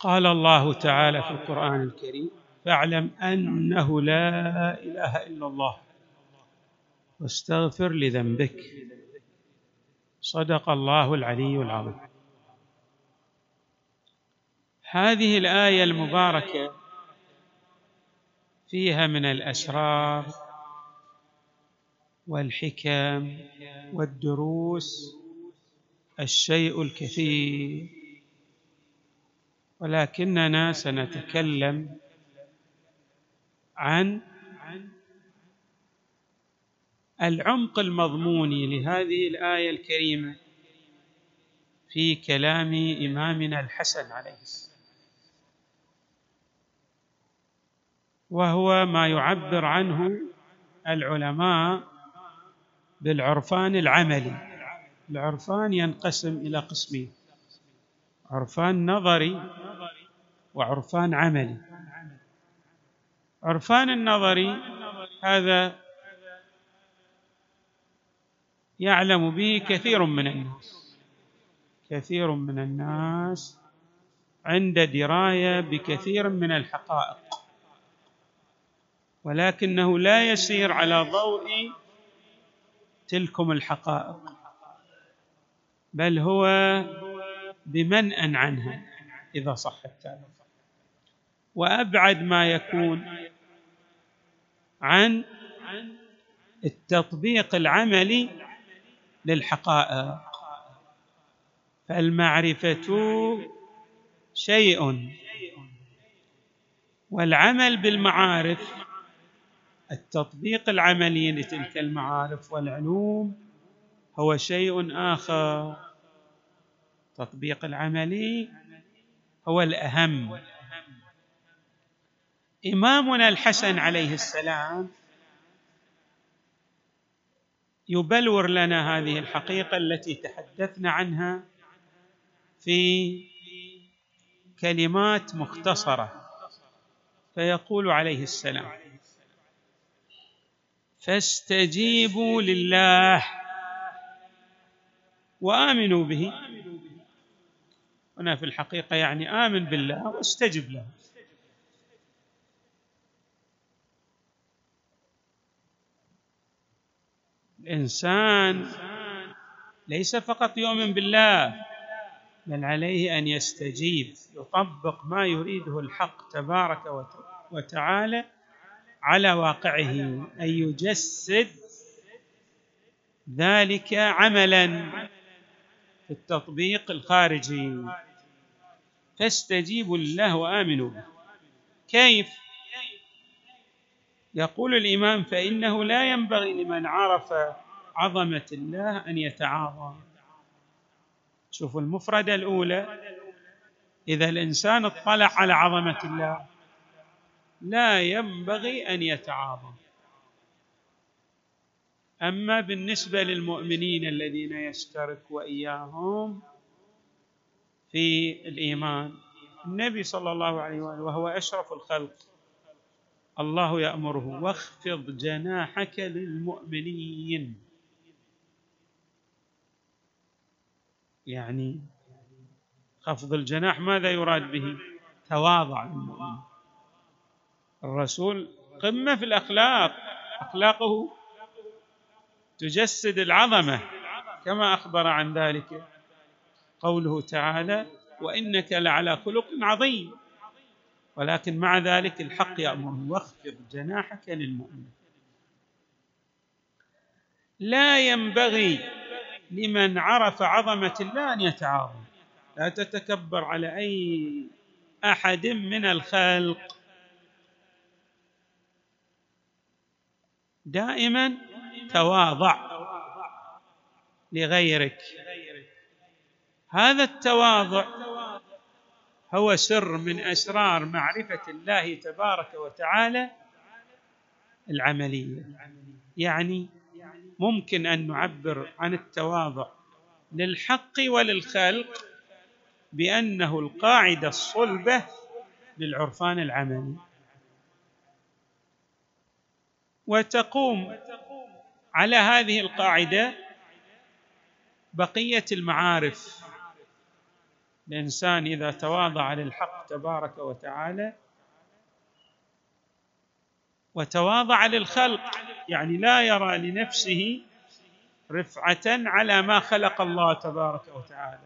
قال الله تعالى في القرآن الكريم فاعلم أنه لا إله إلا الله واستغفر لذنبك. صدق الله العلي العظيم. هذه الآية المباركة فيها من الأسرار والحكم والدروس الشيء الكثير. ولكننا سنتكلم عن العمق المضموني لهذه الآية الكريمة في كلام إمامنا الحسن عليه السلام. وهو ما يعبر عنه العلماء بالعرفان العملي. العرفان ينقسم إلى قسمين. عرفان نظري وعرفان عملي. عرفان النظري هذا يعلم به كثير من الناس. كثير من الناس عند دراية بكثير من الحقائق. ولكنه لا يسير على ضوء تلكم الحقائق بل هو بمنأ عنها إذا صح التعبير. وأبعد ما يكون عن التطبيق العملي للحقائق. فالمعرفة شيء والعمل بالمعارف التطبيق العملي لتلك المعارف والعلوم هو شيء آخر. التطبيق العملي هو الأهم. إمامنا الحسن عليه السلام يبلور لنا هذه الحقيقة التي تحدثنا عنها في كلمات مختصرة فيقول عليه السلام فاستجيبوا لله وآمنوا به. هنا في الحقيقة يعني آمن بالله واستجب له. الإنسان ليس فقط يؤمن بالله بل عليه أن يستجيب يطبق ما يريده الحق تبارك وتعالى على واقعه أن يجسد ذلك عملا في التطبيق الخارجي. فاستجيبوا لله وآمنوا به. كيف؟ يقول الإمام فإنه لا ينبغي لمن عرف عظمة الله أن يتعاظم. شوفوا المفردة الأولى. إذا الإنسان اطلع على عظمة الله لا ينبغي أن يتعاظم. أما بالنسبة للمؤمنين الذين يشترك وإياهم في الإيمان. النبي صلى الله عليه وآله وهو أشرف الخلق. الله يأمره واخفض جناحك للمؤمنين. يعني خفض الجناح ماذا يراد به؟ تواضع للمؤمن. الرسول قمة في الأخلاق. أخلاقه تجسد العظمة كما أخبر عن ذلك. قوله تعالى وإنك لعلى خلق عظيم. ولكن مع ذلك الحق يامره واخفض جناحك للمؤمن. لا ينبغي لمن عرف عظمة الله أن يتعاظم. لا تتكبر على أي أحد من الخلق. دائما تواضع لغيرك. هذا التواضع هو سر من أسرار معرفة الله تبارك وتعالى العملية. يعني ممكن أن نعبر عن التواضع للحق وللخلق بأنه القاعدة الصلبة للعرفان العملي. وتقوم على هذه القاعدة بقية المعارف الإنسان إذا تواضع للحق تبارك وتعالى وتواضع للخلق يعني لا يرى لنفسه رفعة على ما خلق الله تبارك وتعالى.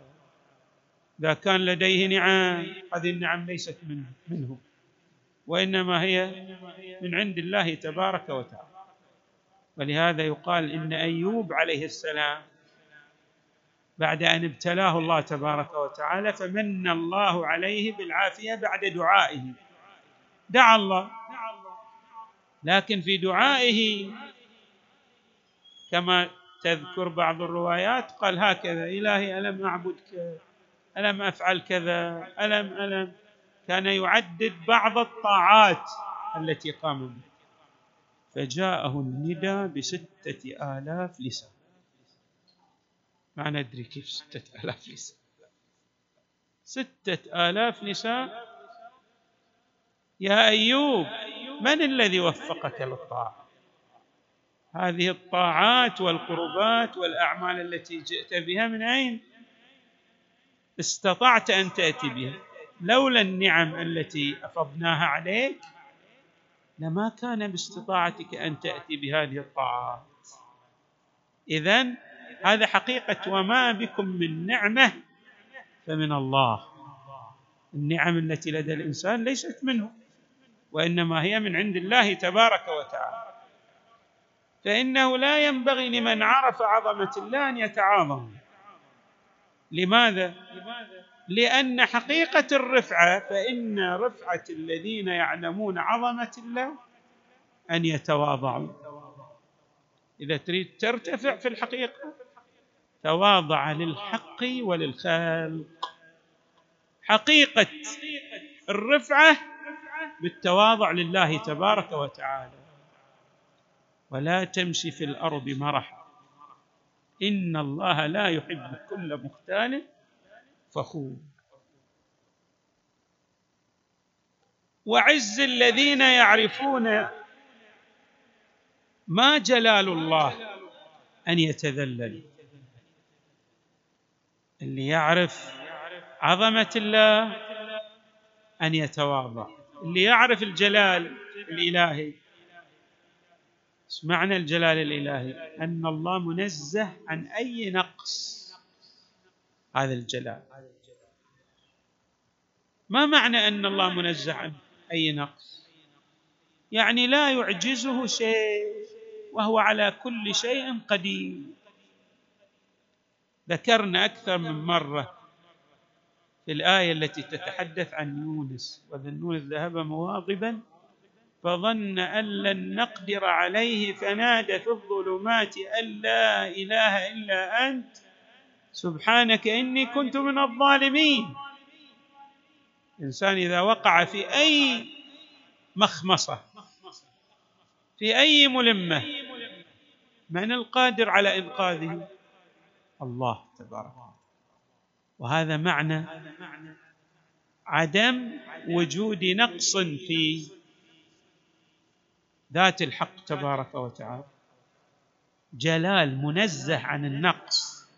إذا كان لديه نعم هذه النعم ليست منه, منه وإنما هي من عند الله تبارك وتعالى. ولهذا يقال إن أيوب عليه السلام بعد أن ابتلاه الله تبارك وتعالى فمن الله عليه بالعافية بعد دعائه. دعا الله. لكن في دعائه كما تذكر بعض الروايات قال هكذا إلهي ألم اعبدك ألم أفعل كذا ألم ألم. كان يعدد بعض الطاعات التي قام بها. فجاءه الندى بستة آلاف لسان. ما ندري كيف ستة آلاف لسان ستة آلاف لسان يا أيوب من الذي وفقك للطاعة؟ هذه الطاعات والقربات والأعمال التي جئت بها من أين؟ استطعت أن تأتي بها. لولا النعم التي أفضناها عليك لما كان باستطاعتك أن تأتي بهذه الطاعات. اذا هذا حقيقة وما بكم من نعمة فمن الله. النعم التي لدى الإنسان ليست منه وإنما هي من عند الله تبارك وتعالى. فإنه لا ينبغي لمن عرف عظمة الله أن يتعاظم. لماذا؟ لأن حقيقة الرفعة فإن رفعة الذين يعلمون عظمة الله أن يتواضعوا. إذا تريد ترتفع في الحقيقة تواضع للحق وللخلق حقيقة الرفعة بالتواضع لله تبارك وتعالى. ولا تمشي في الأرض مرحا. إن الله لا يحب كل مختال فخور. وعز الذين يعرفون ما جلال الله أن يتذلل اللي يعرف عظمة الله أن يتواضع اللي يعرف الجلال الإلهي. معنى الجلال الإلهي؟ أن الله منزه عن أي نقص. هذا الجلال. ما معنى أن الله منزه عن أي نقص؟ يعني لا يعجزه شيء وهو على كل شيء قدير. ذكرنا أكثر من مرة في الآية التي تتحدث عن يونس وذنون الذهب مواظبا فظن أن لن نقدر عليه فنادى في الظلمات أن لا إله إلا أنت سبحانك إني كنت من الظالمين. الانسان إذا وقع في أي مخمصة في أي ملمة من القادر على إنقاذه؟ الله. تبارك وهذا معنى عدم وجود نقص في ذات الحق تبارك وتعالى. جلال منزه عن النقص.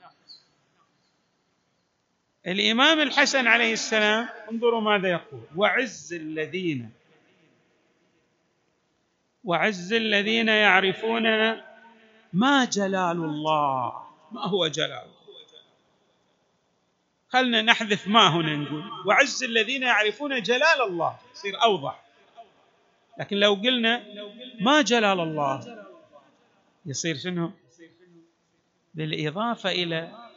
الإمام الحسن عليه السلام انظروا ماذا يقول. وعز الذين وعز الذين يعرفون ما جلال الله. ما هو جلال. خلنا نحذف ما هنا نقول. وعز الذين يعرفون جلال الله. يصير أوضح. لكن لو قلنا ما جلال الله يصير شنو؟ بالإضافة إلى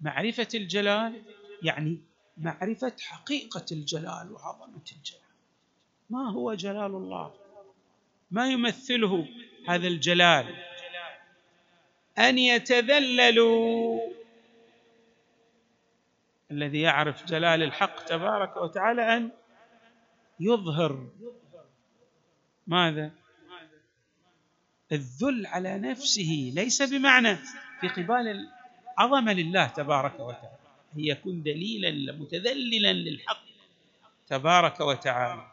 معرفة الجلال يعني معرفة حقيقة الجلال وعظمة الجلال. ما هو جلال الله؟ ما يمثله هذا الجلال؟ أن يتذللوا. الذي يعرف جلال الحق تبارك وتعالى أن يظهر. ماذا؟ الذل على نفسه. ليس بمعنى في قبال العظمة لله تبارك وتعالى. هي يكون دليلا متذللا للحق تبارك وتعالى.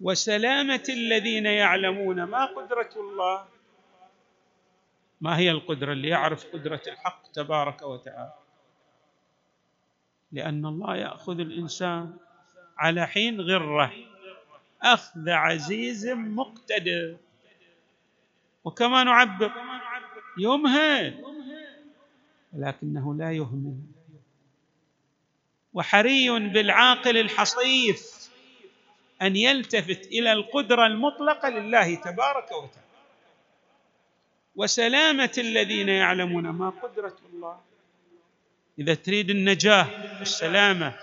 وسلامة الذين يعلمون ما قدرة الله. ما هي القدرة؟ اللي يعرف قدرة الحق تبارك وتعالى. لأن الله يأخذ الإنسان على حين غرة. أخذ عزيز مقتدر. وكما نعبر يمهل ولكنه لا يهمل. وحري بالعاقل الحصيف أن يلتفت إلى القدرة المطلقة لله تبارك وتعالى. وسلامة الذين يعلمون ما قدرة الله. إذا تريد النجاة والسلامه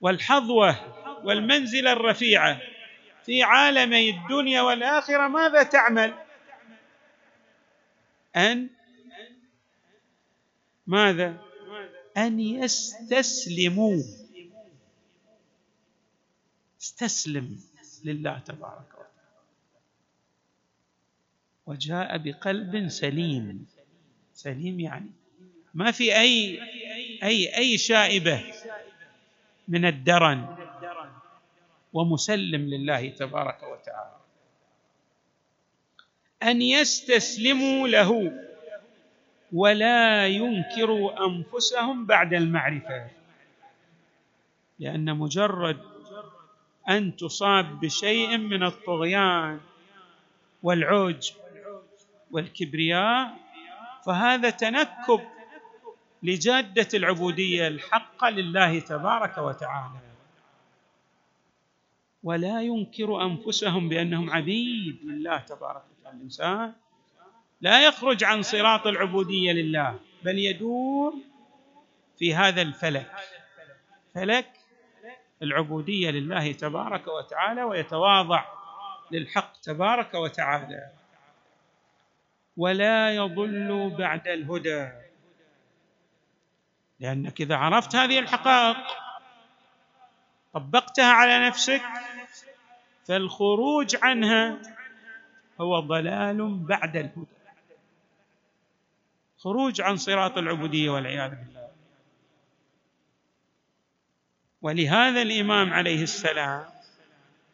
والحظوة والمنزلة الرفيعة في عالمي الدنيا والآخرة ماذا تعمل؟ أن؟ ماذا؟ أن يستسلموا. استسلم لله تبارك وجاء بقلب سليم. سليم يعني. ما في أي أي أي شائبة من الدرن. ومسلم لله تبارك وتعالى. أن يستسلموا له ولا ينكروا أنفسهم بعد المعرفة. لأن مجرد أن تصاب بشيء من الطغيان والعوج والكبرياء فهذا تنكب لجادة العبودية الحقة لله تبارك وتعالى. ولا ينكر أنفسهم بأنهم عبيد لله تبارك وتعالى. الإنسان لا يخرج عن صراط العبودية لله بل يدور في هذا الفلك فلك العبودية لله تبارك وتعالى ويتواضع للحق تبارك وتعالى. ولا يضل بعد الهدى. لأنك إذا عرفت هذه الحقائق طبقتها على نفسك فالخروج عنها هو ضلال بعد الهدى. خروج عن صراط العبودية والعياذ بالله. ولهذا الإمام عليه السلام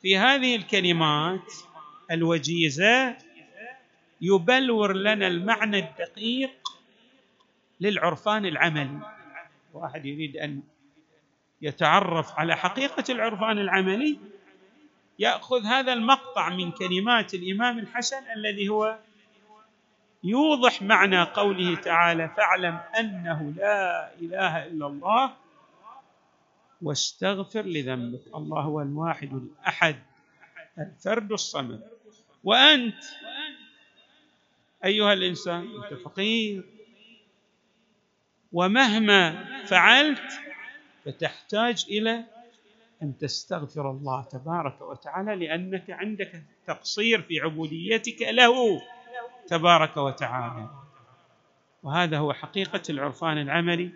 في هذه الكلمات الوجيزة يبلور لنا المعنى الدقيق للعرفان العملي. واحد يريد أن يتعرف على حقيقة العرفان العملي يأخذ هذا المقطع من كلمات الإمام الحسن الذي هو يوضح معنى قوله تعالى فاعلم أنه لا إله إلا الله واستغفر لذنبك. الله هو الواحد الأحد الفرد الصمد. وأنت أيها الإنسان أنت فقير. ومهما فعلت فتحتاج إلى أن تستغفر الله تبارك وتعالى لأنك عندك تقصير في عبوديتك له تبارك وتعالى. وهذا هو حقيقة العرفان العملي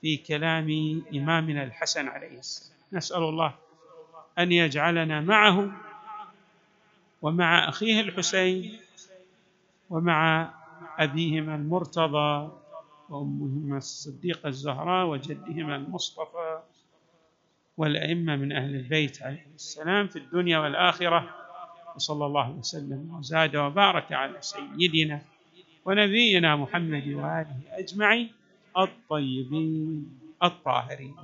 في كلام إمامنا الحسن عليه السلام. نسأل الله أن يجعلنا معه ومع أخيه الحسين ومع أبيهما المرتضى وأمهما الصديقة الزهراء وجدهما المصطفى والأئمة من أهل البيت عليه السلام في الدنيا والآخرة وصلى الله وسلم وزاد وبارك على سيدنا ونبينا محمد وآله أجمعين الطيبين الطاهرين.